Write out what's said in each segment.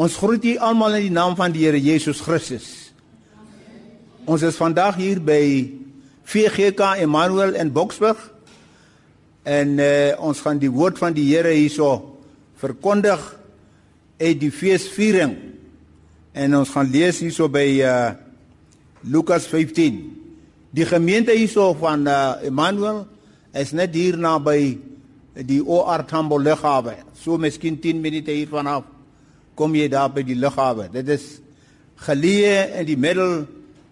Ons groet u almal in die naam van die Here Jesus Christus. Ons is vandag hier by VGK Emmanuel in Boksburg. En uh, ons gaan die woord van die Here hierso verkondig uit die feesviering. En ons gaan lees hierso by uh, Lukas 15. Die gemeente hierso van uh, Emmanuel is net hier naby die OR Tambo lughawe. So miskien 10 minute hier vanaf kom jy daar by die lughawe. Dit is geleë in die middel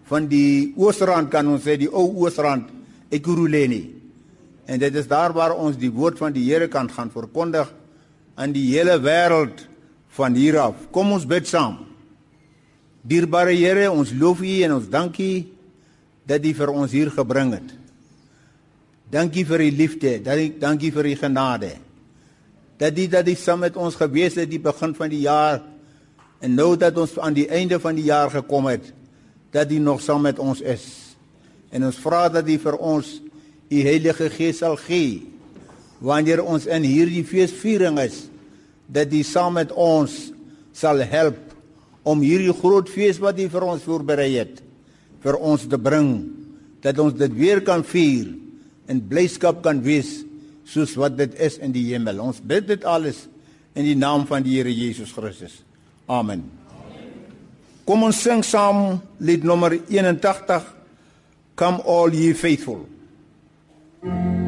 van die Oosrand kan ons sê die ou Oosrand Ekurhuleni. En dit is daar waar ons die woord van die Here kan gaan verkondig aan die hele wêreld van hier af. Kom ons bid saam. Dierbare Here, ons loof U en ons dankie dat U vir ons hier gebring het. Dankie vir U liefde, dankie vir U genade. Dat U dat U saam met ons gewees het die begin van die jaar en nou dat ons aan die einde van die jaar gekom het, dat U nog saam met ons is. En ons vra dat U vir ons U Heilige Gees sal gee wanneer ons in hierdie feesviering is, dat U saam met ons sal help om hierdie groot fees wat U vir ons voorberei het vir ons te bring dat ons dit weer kan vier en blyskap kan wees soos wat dit is in die hemel. Ons bid dit alles in die naam van die Here Jesus Christus. Amen. Kom ons sing saam lied nommer 81 Come all ye faithful. Mm.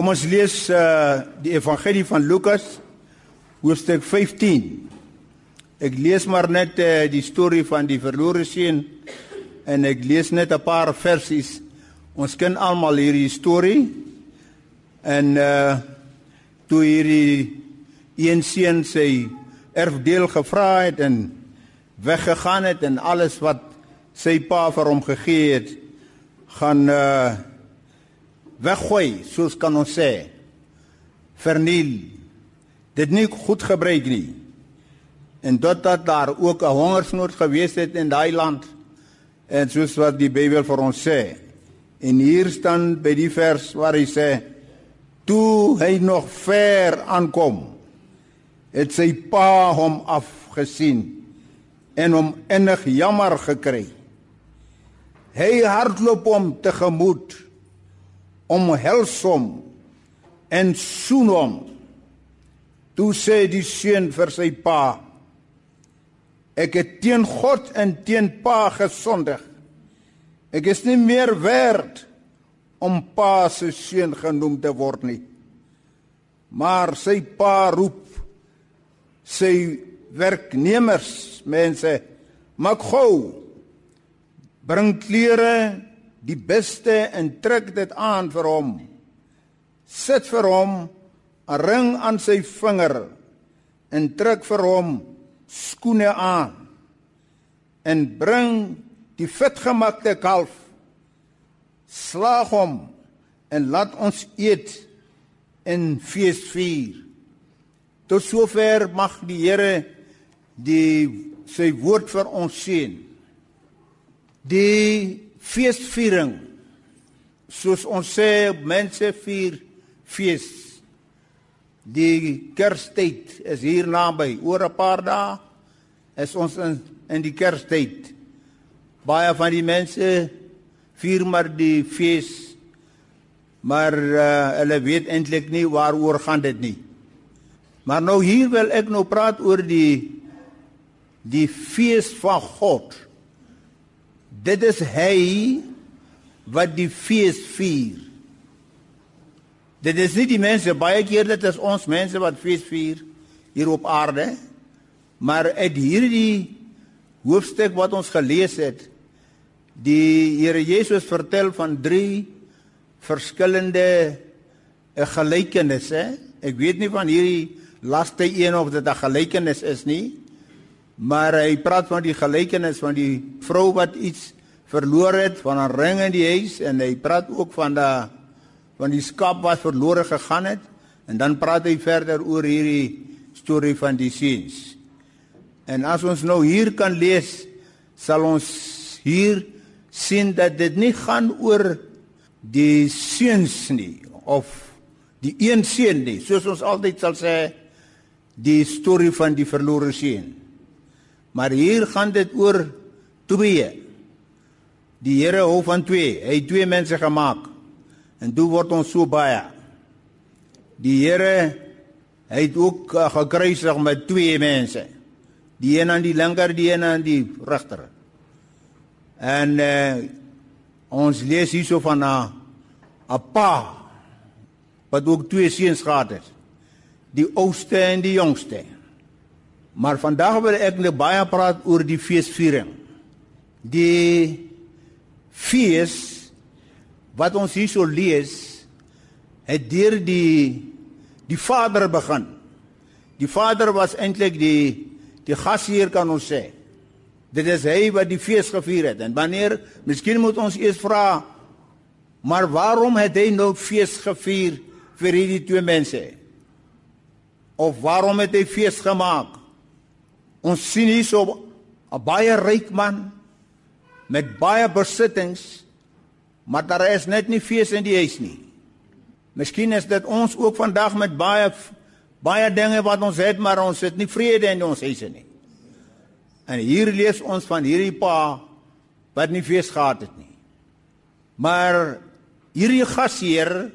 Kom ons lees uh die evangelie van Lukas hoofstuk 15. Ek lees maar net uh, die storie van die verlore seun en ek lees net 'n paar versies. Ons ken almal hierdie storie. En uh toe hierdie een seun sy erfdeel gevra het en weggegaan het en alles wat sy pa vir hom gegee het gaan uh weggooi, soos kan ons sê, verniel. Dit nie goed gebruik nie. En dat dat daar ook 'n hongersnood gewees het in daai land. En soos wat die Bybel vir ons sê. En hier staan by die vers waar hy sê toe hy nog ver aankom het sy pa hom afgesien en hom innig jammer gekry. Hy hardloop hom tegemoet om helsom en soen hom. Toe sê die seun vir sy pa: Ek het teen God en teen pa gesondig. Ek is nie meer werd om pa se seun genoem te word nie. Maar sy pa roep sy werknemers, mense, maak gou. Bring klere, die beste en trek dit aan vir hom. Sit vir hom 'n ring aan sy vinger en trek vir hom skoene aan en bring die vetgemakte kalf. Slag hom en laat ons eet en fees vier. Tot sover mag die Here die sy woord vir ons seën die feesviering soos ons sê mense vier fees Die Kerstyd is hier naby. Oor 'n paar dae is ons in in die Kerstyd. Baie van die mense vier maar die fees maar uh, hulle weet eintlik nie waaroor gaan dit nie. Maar nou hier wil ek nou praat oor die die fees van God. Dit is hy wat die fees vier. Dit is nie die mense baie keer dit is ons mense wat fees vier hier op aarde. Maar uit hierdie hoofstuk wat ons gelees het, die Here Jesus vertel van drie verskillende eh, gelykenisse. Ek weet nie van hierdie laaste een of dit 'n gelykenis is nie. Maar hy praat van die gelykenis van die vrou wat iets verloor het van 'n ring in die huis en hy praat ook van daai want die skaap wat verlore gegaan het en dan praat hy verder oor hierdie storie van die seuns. En as ons nou hier kan lees, sal ons hier sien dat dit nie gaan oor die seuns nie of die een seun nie, soos ons altyd sal sê die storie van die verlore seun. Maar hier gaan dit oor twee. Die Here hou van twee. Hy het twee mense gemaak. En toe word ons so baie. Die Here het ook uh, gekruisig met twee mense. Die een aan die linker, die een aan die regter. En uh, ons lees hierso van 'n 'n pa wat ook twee seuns gehad het. Die oudste en die jongste. Maar vandag wil ek net baie praat oor die feesviering. Die fees wat ons hierso lees het deur die die Vader begin. Die Vader was eintlik die die gasheer kan ons sê. Dit is hy wat die fees gevier het. En wanneer miskien moet ons eers vra maar waarom het hy nou fees gevier vir hierdie twee mense? Of waarom het hy fees gemaak? Ons sien hierso 'n baie ryk man met baie besittings Maar daar is net nie fees in die huis nie. Miskien is dit ons ook vandag met baie baie dinge wat ons het, maar ons het nie vrede in ons huise nie. En hier lees ons van hierdie pa wat nie fees gehad het nie. Maar hierdie gasheer,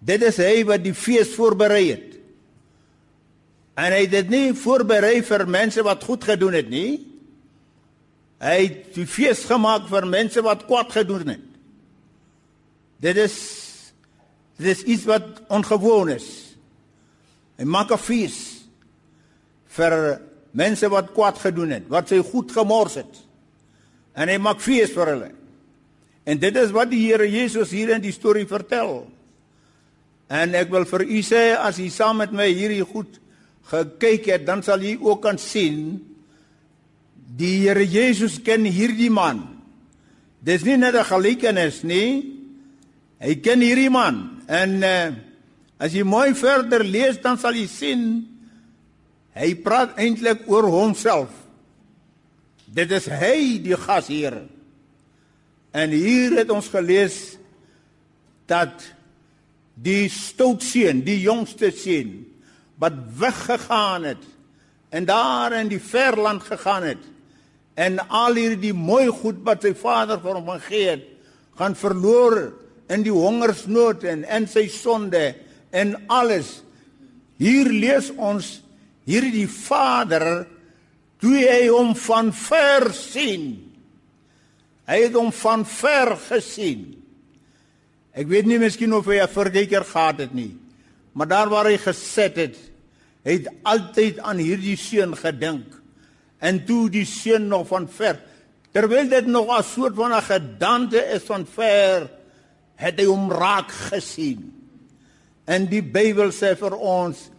dit is hy wat die fees voorberei het. En hy het dit nie voorberei vir mense wat goed gedoen het nie. Hy het die fees gemaak vir mense wat kwaad gedoen het. Dit is dit is iets wat ongewoon is. Hy maak 'n fees vir mense wat kwaad gedoen het, wat sy goed gemors het. En hy maak fees vir hulle. En dit is wat die Here Jesus hier in die storie vertel. En ek wil vir u sê as u saam met my hierdie goed gekyk het, dan sal u ook kan sien die Here Jesus ken hierdie man. Dis nie net 'n gelykenis nie, Hy ken hierdie man en uh, as jy mooi verder lees dan sal jy sien hy praat eintlik oor homself. Dit is hy die gasheer. En hier het ons gelees dat die stoutseun, die jongste seun wat weggegaan het en daar in die verland gegaan het en al hierdie mooi goed wat sy vader vir hom gegee het, gaan verloor in die hongersnood en in sy sonde en alles. Hier lees ons hierdie vader toe hy hom van ver sien. Hy het hom van ver gesien. Ek weet nie miskien of hy 'n verkyker gehad het nie, maar daar waar hy gesit het, het altyd aan hierdie seun gedink. En toe die seun nog van ver, terwyl dit nog 'n soort van 'n gedagte is van ver, het hy hom raak gesien. En die Bybel sê vir ons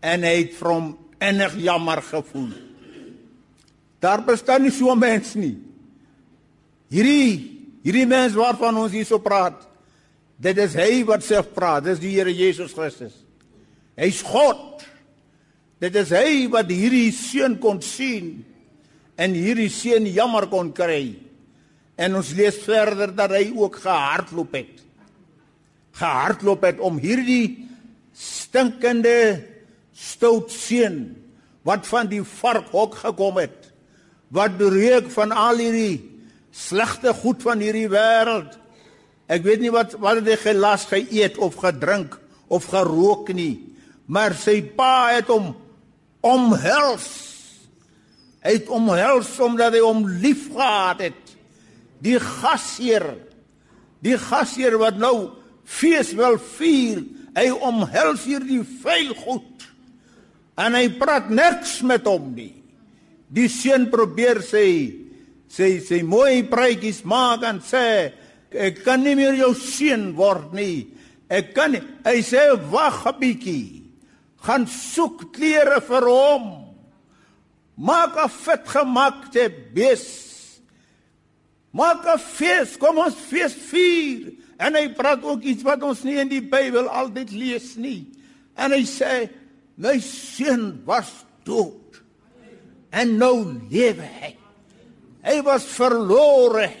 en hy het hom innig jammer gevoel. Daar bestaan nie so 'n mens nie. Hierdie hierdie mens waarvan ons hier so praat, dit is hy wat self praat, dis die Here Jesus Christus. Hy's God. Dit is hy wat hierdie seun kon sien en hierdie seun jammer kon kry. En ons lees verder dat hy ook gehardloop het. Gehardloop het om hierdie stinkende stout seun wat van die varkhok gekom het. Wat reuk van al hierdie slegte goed van hierdie wêreld. Ek weet nie wat wat hy gelas geëet of gedrink of gerook nie, maar sy pa het hom omhels. Hy het omhels omdat hy hom liefgehad het die gasheer die gasheer wat nou fees wil vier hy omhels hier die vuil goed en hy praat niks met hom nie die seun probeer sê sê sê mooi praatjies maak en sê ek kan nie meer jou seun word nie ek kan nie. hy sê wag 'n bietjie gaan soek klere vir hom maak 'n vetgemaakte bees Maak 'n fees, kom ons fees vier. En hy praat ook iets wat ons nie in die Bybel altyd lees nie. En hy sê my seun was dood. En nou lewe hy. Hy was verlore.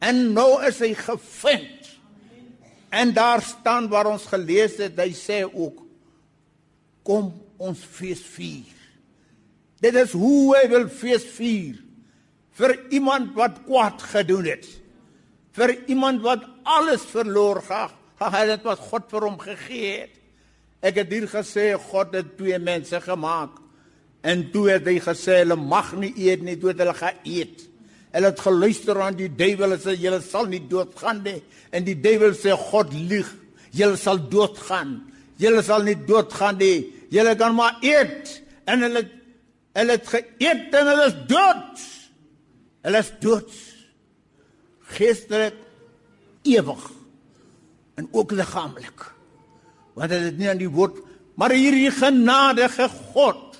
En nou is hy gevind. En daar staan waar ons gelees het, hy sê ook kom ons fees vier. Dit is hoe hy wil fees vier vir iemand wat kwaad gedoen het. Vir iemand wat alles verloor gehad het wat God vir hom gegee het. Ek het hier gesê God het twee mense gemaak. En toe het hy gesê hulle mag nie eet nie, toe het hulle geëet. Hulle het geluister aan die duiwel en sê julle sal nie doodgaan nie. En die duiwel sê God lieg. Julle sal doodgaan. Julle sal nie doodgaan nie. Julle kan maar eet. En hulle hulle het geëet en hulle is dood. Hulle is dood. Geestelik ewig en ook liggaamlik. Want hulle het nie aan die woord, maar hierdie genadige God,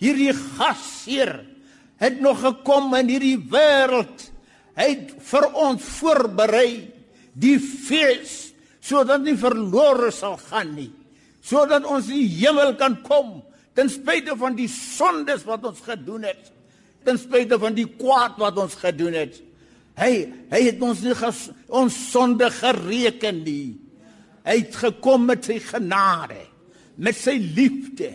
hierdie gasheer het nog gekom in hierdie wêreld. Hy het vir ons voorberei die fees sodat nie verlore sal gaan nie. Sodat ons in die hemel kan kom ten spyte van die sondes wat ons gedoen het ten spyte van die kwaad wat ons gedoen het. Hy hy het ons nie ges, ons sonde gereken nie. Hy het gekom met sy genade, met sy liefde.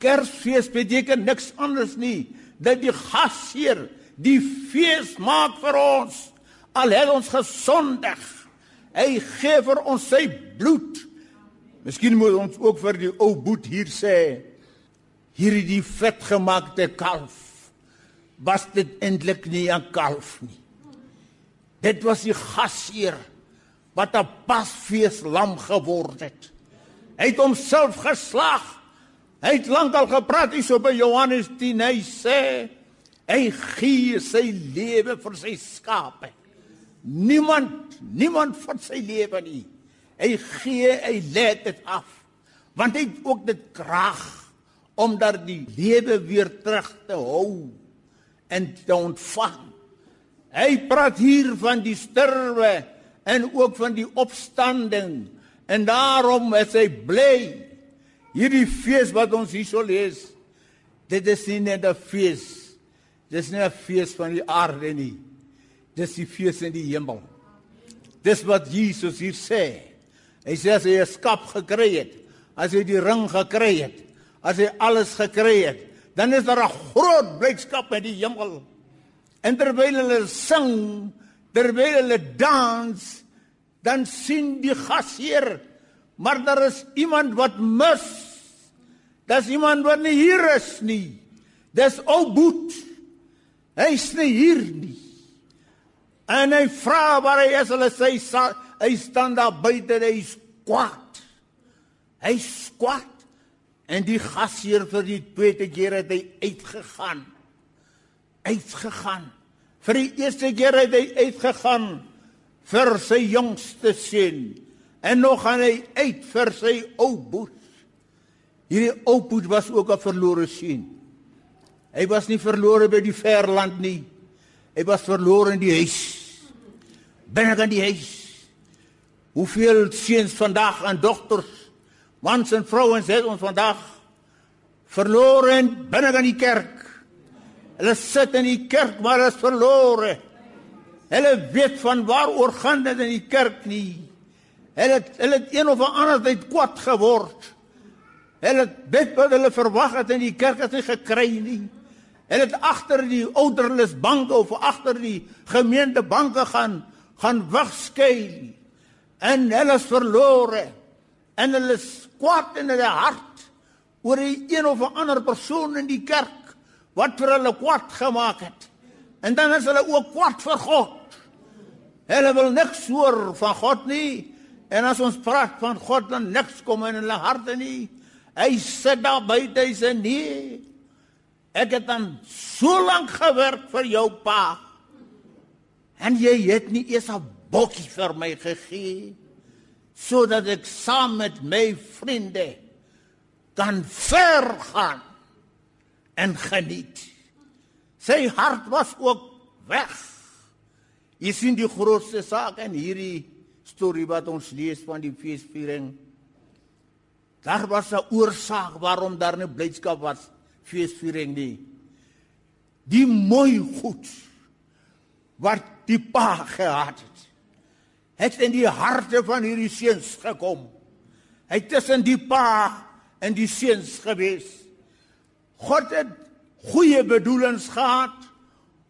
Kersfees beteken niks anders nie dat die gasheer die fees maak vir ons al het ons gesondig. Hy gee vir ons sy bloed. Miskien moet ons ook vir die ou boet hier sê hierdie vetgemaakte kalf was dit eintlik nie 'n kalf nie. Dit was die gasheer wat 'n pasfees lam geword het. Hy het homself geslag. Hy het lankal gepraat hierso by Johannes 10. Hy sê hy gee sy lewe vir sy skape. Niemand, niemand van sy lewe nie. Hy gee, hy let dit af. Want hy het ook dit krag om dat die lewe weer terug te hou en te ontvang. Hy praat hier van die sterwe en ook van die opstanding. En daarom is hy bly. Hierdie fees wat ons hierso lees, dit is nie net 'n fees. Dis nie 'n fees van die aarde nie. Dis die fees in die hemel. Dis wat Jesus hier sê. Hy sê as hy 'n skap gekry het, as hy die ring gekry het, as hy alles gekry het, dan is daar 'n groot blydskap in die hemel. En terwyl hulle sing, terwyl hulle dans, dan sien die gasheer, maar daar is iemand wat mis. Dis iemand wat nie hier is nie. Dis ou boet. Hy's nie hier nie. En hy vra waar hy is, hulle sê hy staan daar buite, hy's kwaad. Hy's kwaad. En die gasheer vir die tweede keer het hy uitgegaan. Uitgegaan. Vir die eerste keer het hy uitgegaan vir sy jongste seun. En nog gaan hy uit vir sy ou boet. Hierdie ou boet was ook 'n verlore seun. Hy was nie verlore by die verland nie. Hy was verlore in die huis. Binne in die huis. Hoeveel seuns vandag en dogters Mans en vrouens het ons vandag verlore binne in die kerk. Hulle sit in die kerk maar is verlore. Hulle weet van waaroor gaan dit in die kerk nie. Hulle het, hulle het een of ander tyd kwad geword. Hulle het dit wat hulle verwag het in die kerk het nie gekry nie. Hulle het agter die ouderlisbanke of agter die gemeentebanke gaan gaan wegskuil. En hulle is verlore en hulle is kwaad in hulle hart oor 'n een of 'n ander persoon in die kerk wat vir hulle kwaad gemaak het. En dan is hulle ook kwaad vir God. Hulle wil niks hoor van God nie. En as ons praat van God dan niks kom in hulle harte nie. Hy sit daar buite hy sê nee. Ek het dan so lank gewerk vir jou pa. En jy het nie eers 'n bokkie vir my gegee sodat ek saam met my vriende kan vergaan en geniet. Sy hart was ook weg. Jy sien die grootste saak in hierdie storie wat ons lees van die feesviering. Daar was 'n oorsaak waarom daar 'n blydskap was feesviering nie. Die mooi goed wat die pa gehad het het in die harte van hierdie seuns gekom. Hy tussen die pa en die seuns gewees. God het goeie bedoelings gehad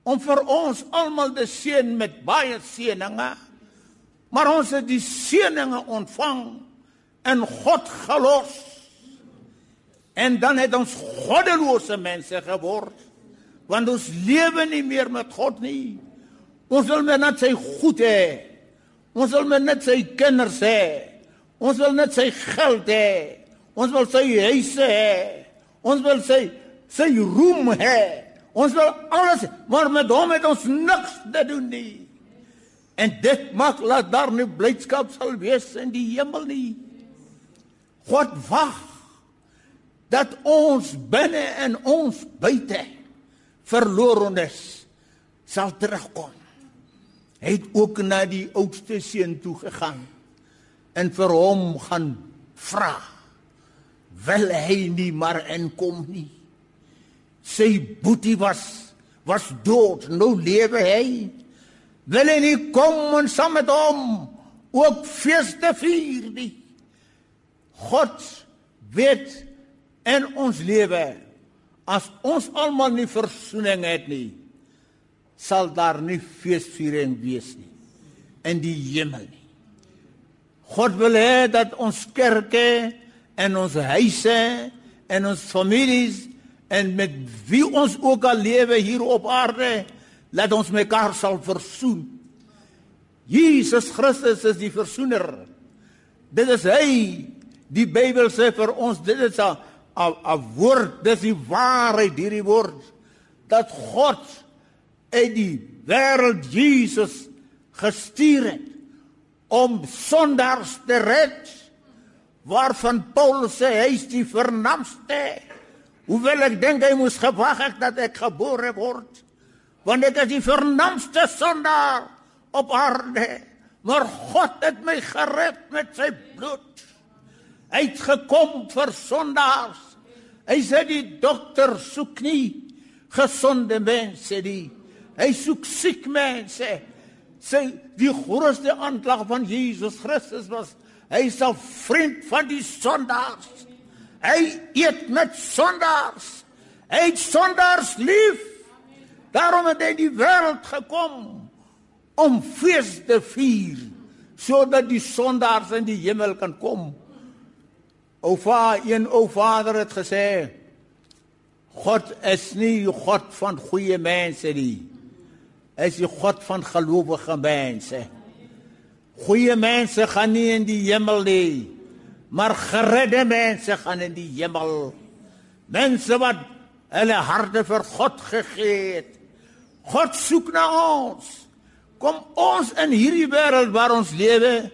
om vir ons almal te seën met baie seëninge. Maar ons het die seëninge ontvang en God gelos. En dan het ons goddelose mense geword. Want ons lewe nie meer met God nie. Ons wil net sy goed hê. Ons wil net sy kinders hê. Ons wil net sy geld hê. Ons wil sy huise hê. Ons wil sy sy roem hê. Ons wil alles, maar met hom het ons niks te doen nie. En dit maak laat daar nie blydskap sal wees in die hemel nie. God wag dat ons binne en ons buite verlorenes sal terugkom. Het ook na die oudste seun toe gegaan en vir hom gaan vra. Wil hy nie maar inkom nie? Sy boetie was was dood, nou lewe hy. Wil hy nie kom en saam met hom ook feeste vier nie? God weet in ons lewe as ons almal nie versoening het nie sal daar nie feesviering wees nie in die hemel nie. God wil hê dat ons kerke en ons huise en ons families en met wie ons ook al lewe hier op aarde, laat ons mekaar sal versoen. Jesus Christus is die versoener. Dit is hy. Die Bybel sê vir ons dit is 'n 'n woord, dis die waarheid hierdie woord dat God uit die wêreld Jesus gestuur het om sondaars te red waarvan Paulus sê hy is die vernamste hoewel ek dink hy moes gewag het dat ek gebore word want ek is die vernamste sondaar op aarde Maar God het my gered met sy bloed. Hy het gekom vir sondaars. Hy sê die dokter soek nie gesonde mense nie. Hy soek siek mense. Sy die grootste aanklag van Jesus Christus was hy is 'n vriend van die sondaars. Hy eet met sondaars. Hy het sondaars lief. Daarom het hy die wêreld gekom om fees te vier sodat die sondaars in die hemel kan kom. O Vader, een o Vader het gesê God is nie God van goeie mense nie. Is die God van gelowige mense. Goeie mense gaan nie in die hemel nie, maar geredde mense gaan in die hemel. Mense wat hulle harte vir God gegee het. God soek na ons. Kom ons in hierdie wêreld waar ons lewe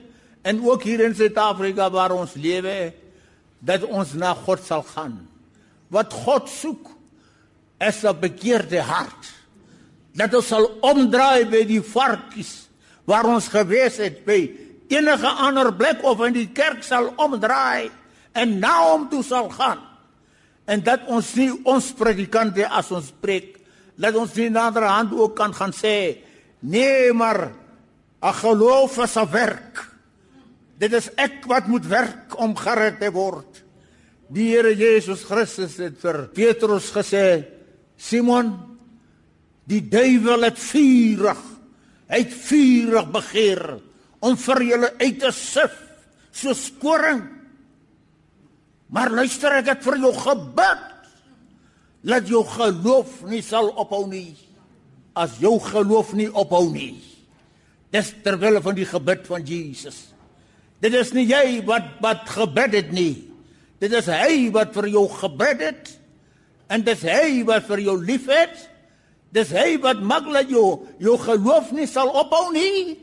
en ook hier in Suid-Afrika waar ons lewe dat ons na God sal gaan. Wat God soek is 'n bekeerde hart. Dat ons sal omdraai by die varkies waar ons gewees het by enige ander plek of in die kerk sal omdraai en na hom toe sal gaan. En dat ons nie ons predikante as ons preek, dat ons nie naderhand ook kan gaan sê nee maar 'n geloof is 'n werk. Dit is ek wat moet werk om gered te word. Die Here Jesus Christus het vir Petrus gesê: "Simon, die duiwel het vurig, hy het vurig begeer om vir julle uit te sif soos koring. Maar luister, ek het vir jou gebid dat jou geloof nie sal ophou nie. As jou geloof nie ophou nie, dis terwyl van die gebed van Jesus." Dit is nie jy wat wat gebid het nie. Dit is hy wat vir jou gebid het. En dit is hy wat vir jou liefhet. Dis hy wat maak dat jou jou geloof nie sal ophou nie.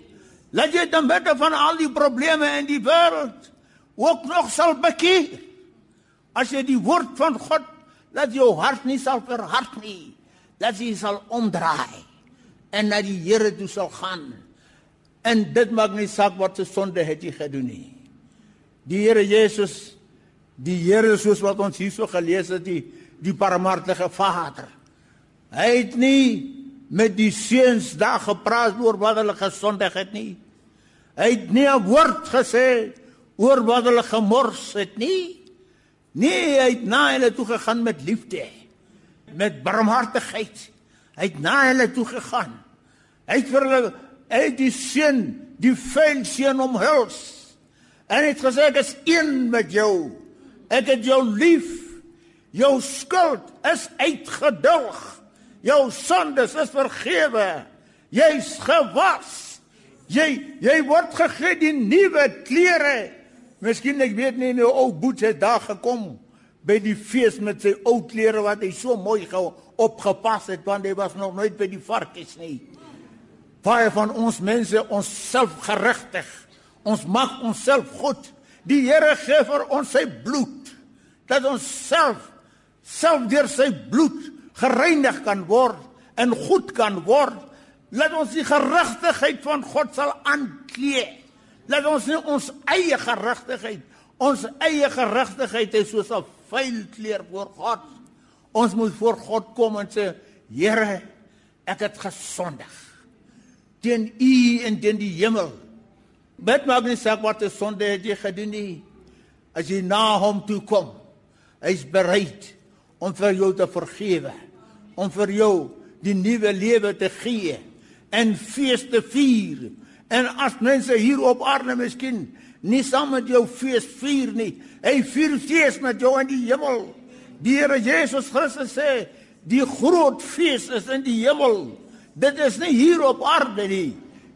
Laat jy dan bid van al die probleme in die wêreld ook nog sal bekeer. As jy die woord van God laat jou hart nie sal verhard nie. Dat jy sal omdraai en na die Here toe sal gaan. En dit maak nie saak wat se sonde het jy gedoen nie. Die Here Jesus, die Here soos wat ons hierso gelees het, die die barmhartige Vader. Hy het nie met die seuns daar gepraat oor wat hulle gesondig het nie. Hy het nie 'n woord gesê oor wat hulle gemors het nie. Nee, hy het na hulle toe gegaan met liefde, met barmhartigheid. Hy het na hulle toe gegaan. Hy het vir hulle het die seun, die vuil seun omhuls. En het gesê ek is een met jou. Ek het jou lief. Jou skuld is uitgedulg. Jou sondes is vergewe. Jy's gewas. Jy jy word gegee die nuwe klere. Miskien ek weet nie nou ou boet het daar gekom by die fees met sy ou klere wat hy so mooi gehou opgepas het want hy was nog nooit by die varkies nie baie van ons mense ons self geregtig. Ons maak onsself goed. Die Here gee vir ons sy bloed dat ons self self deur sy bloed gereinig kan word en goed kan word. Laat ons die geregtigheid van God sal aanklee. Laat ons nie ons eie geregtigheid, ons eie geregtigheid is soos 'n vuil kleer voor God. Ons moet voor God kom en sê, Here, ek het gesondig teen u en teen die hemel. Met maak nie saak wat 'n sonde het jy gedoen nie. As jy na hom toe kom, hy's bereid om vir jou te vergewe, om vir jou die nuwe lewe te gee en fees te vier. En as mense hier op aarde miskien nie saam met jou fees vier nie, hy vier fees met jou in die hemel. Die Here Jesus Christus sê, die groot fees is in die hemel. Dit is nie hier op aarde nie.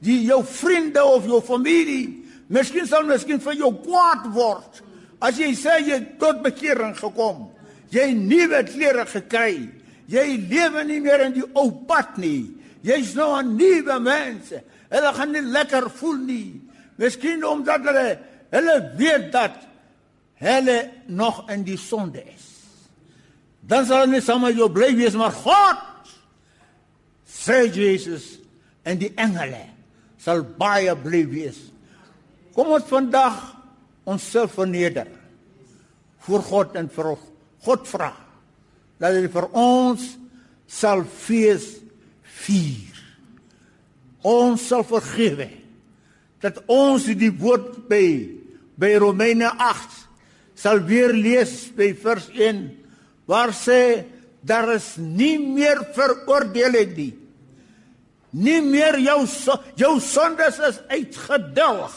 Die jou vriende of jou familie, miskien sal miskien vir jou kwaad word as jy sê jy tot bekering gekom. Jy nuwe klere gekry. Jy lewe nie meer in die ou pad nie. Jy's nou 'n nuwe mens. Hulle gaan nie lekker voel nie. Miskien omdat hulle hulle weet dat hulle nog in die sonde is. Dan sal hulle nie saam met jou bly wees maar God sê Jesus en die engele sal baie bly wees. Kom ons vandag onsself verneder voor God en vir God vra dat hy vir ons sal fees vier. Ons sal vergewe dat ons die woord by by Romeine 8 sal weer lees by vers 1 waar sê daar is nie meer veroordeling nie. Nie meer jou jou sondes is uitgedilg.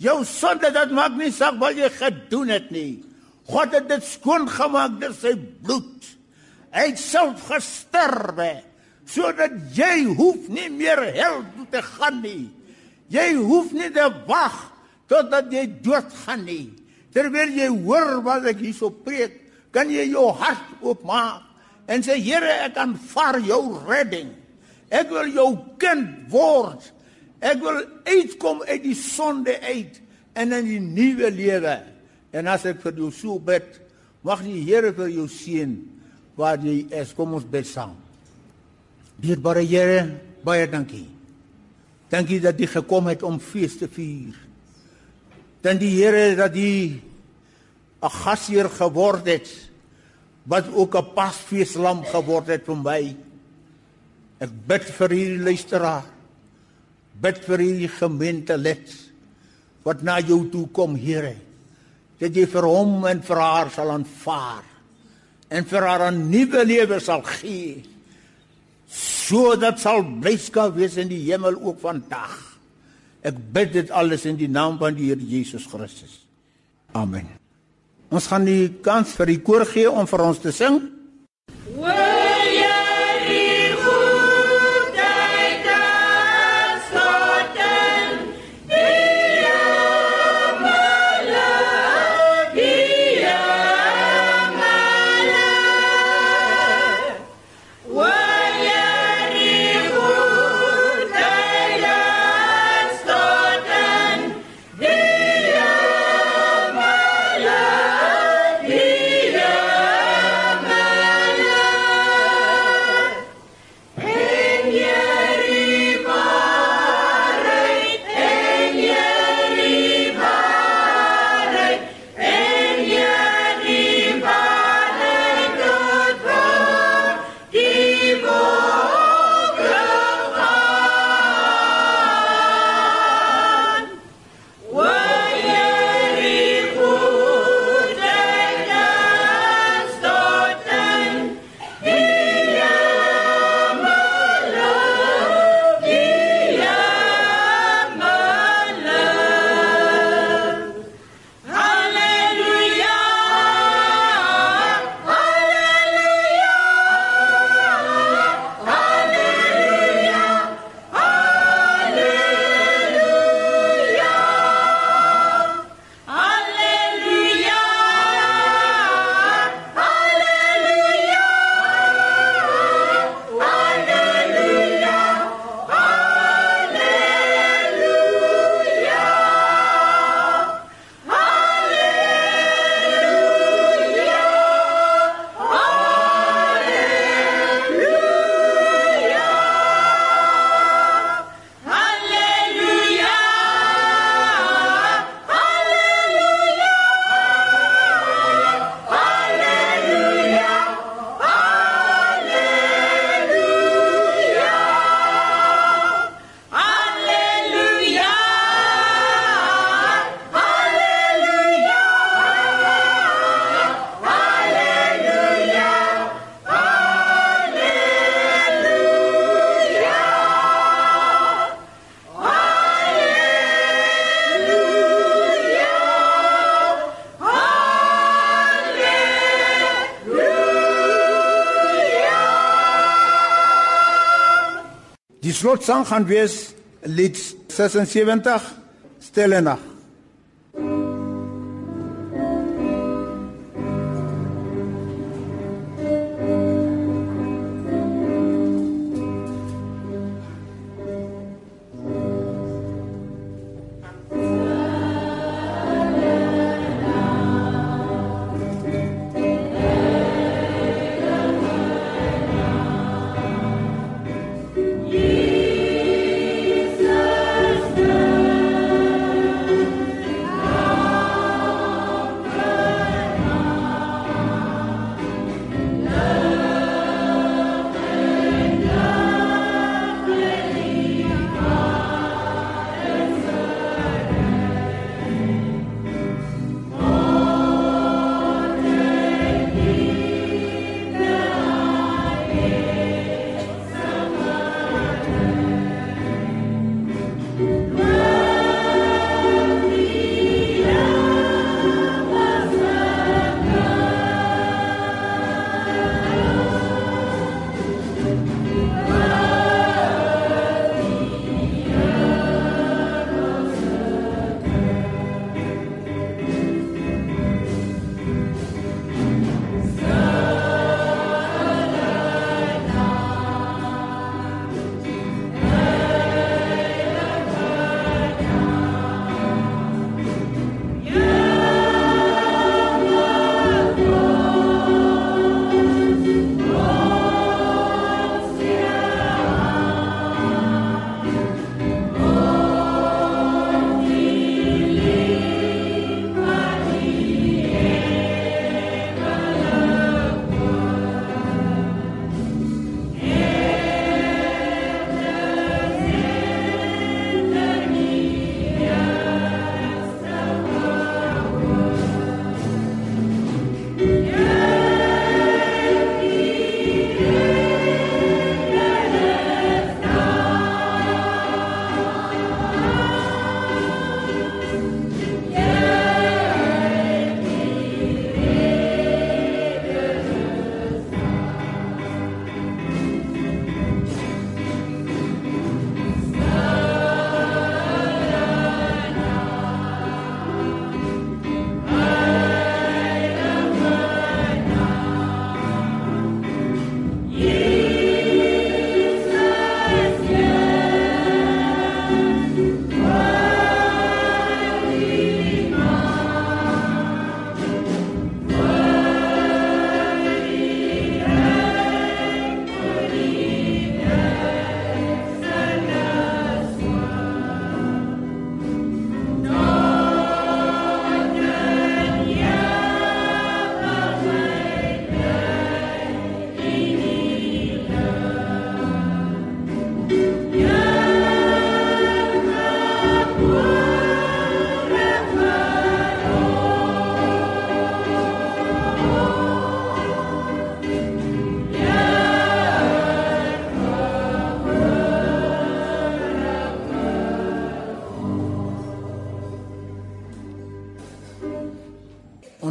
Jou sonde dat maak nie saak wat jy gedoen het nie. God het dit skoon gemaak deur sy bloed. Hy self gesterwe sodat jy hoef nie meer hel toe te gaan nie. Jy hoef nie te wag totdat jy doodgaan nie. Terwyl jy hoor wat ek hierso preek, kan jy jou hart oopmaak en sê Here, ek aanvaar jou redding. Ek wil jou kind word. Ek wil uitkom uit die sonde uit en in die nuwe lewe. En as ek vir jou so bid, mag die Here vir jou seën waar jy is. Kom ons bid saam. Dierbare Here, baie dankie. Dankie dat jy gekom het om fees te vier. Dankie Here dat jy 'n gasheer geword het wat ook 'n pasfeeslam geword het vir my. Ek bid vir hierdie luisteraar. Bid vir hierdie gemeente lid wat na jou toe kom, Here. Dat jy vir hom en vir haar sal aanvaar en vir haar 'n nuwe lewe sal gee. Sodat sal blydskap wees in die hemel ook vandag. Ek bid dit alles in die naam van die Here Jesus Christus. Amen. Ons gaan die kans vir die koor gee om vir ons te sing. Die slotsang gaan wees lied 76 Stille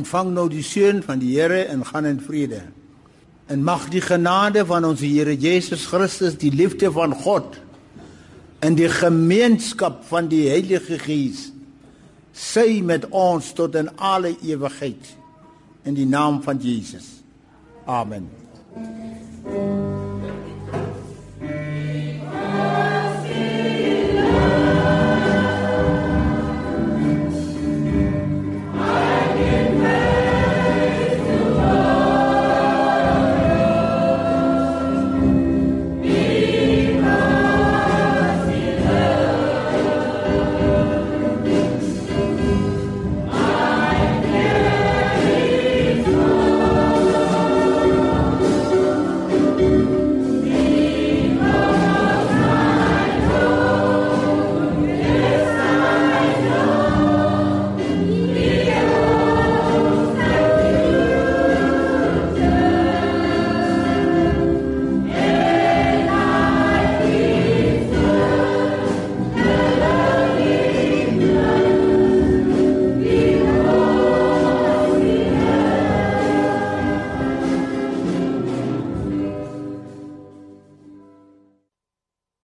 ontvang nou die seën van die Here en gaan in vrede. En mag die genade van ons Here Jesus Christus, die liefde van God en die gemeenskap van die Heilige Gees sy met ons tot in alle ewigheid in die naam van Jesus. Amen. Thank you.